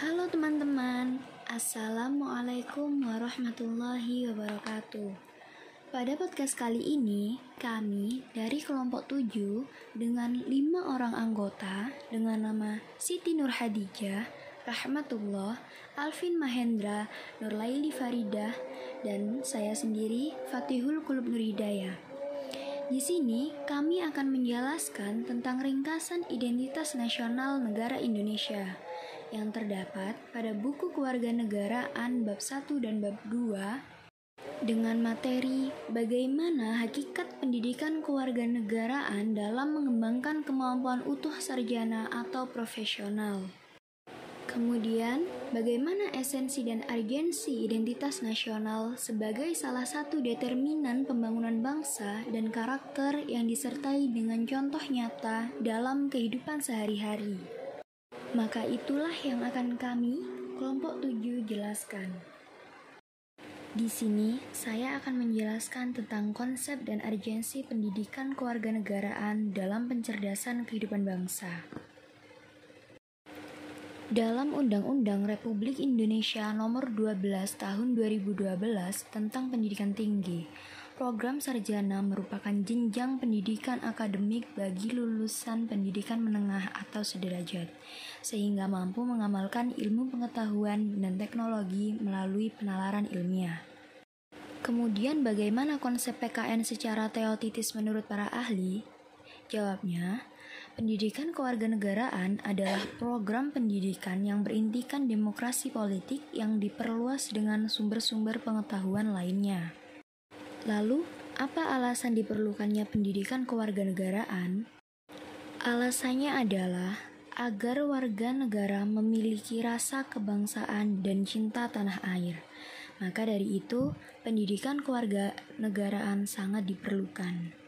Halo teman-teman, Assalamualaikum warahmatullahi wabarakatuh. Pada podcast kali ini, kami dari kelompok 7 dengan lima orang anggota dengan nama Siti Nur Hadijah, Rahmatullah, Alvin Mahendra, Nurlaili Faridah, dan saya sendiri Fatihul Kulub Nuridaya. Di sini, kami akan menjelaskan tentang ringkasan identitas nasional negara Indonesia yang terdapat pada buku kewarganegaraan bab 1 dan bab 2 dengan materi bagaimana hakikat pendidikan kewarganegaraan dalam mengembangkan kemampuan utuh sarjana atau profesional. Kemudian, bagaimana esensi dan urgensi identitas nasional sebagai salah satu determinan pembangunan bangsa dan karakter yang disertai dengan contoh nyata dalam kehidupan sehari-hari. Maka itulah yang akan kami, kelompok 7, jelaskan. Di sini, saya akan menjelaskan tentang konsep dan urgensi pendidikan kewarganegaraan dalam pencerdasan kehidupan bangsa. Dalam Undang-Undang Republik Indonesia Nomor 12 Tahun 2012 tentang Pendidikan Tinggi, program sarjana merupakan jenjang pendidikan akademik bagi lulusan pendidikan menengah atau sederajat, sehingga mampu mengamalkan ilmu pengetahuan dan teknologi melalui penalaran ilmiah. Kemudian bagaimana konsep PKN secara teoritis menurut para ahli? Jawabnya, Pendidikan kewarganegaraan adalah program pendidikan yang berintikan demokrasi politik yang diperluas dengan sumber-sumber pengetahuan lainnya. Lalu, apa alasan diperlukannya pendidikan kewarganegaraan? Alasannya adalah agar warga negara memiliki rasa kebangsaan dan cinta tanah air. Maka dari itu, pendidikan kewarganegaraan sangat diperlukan.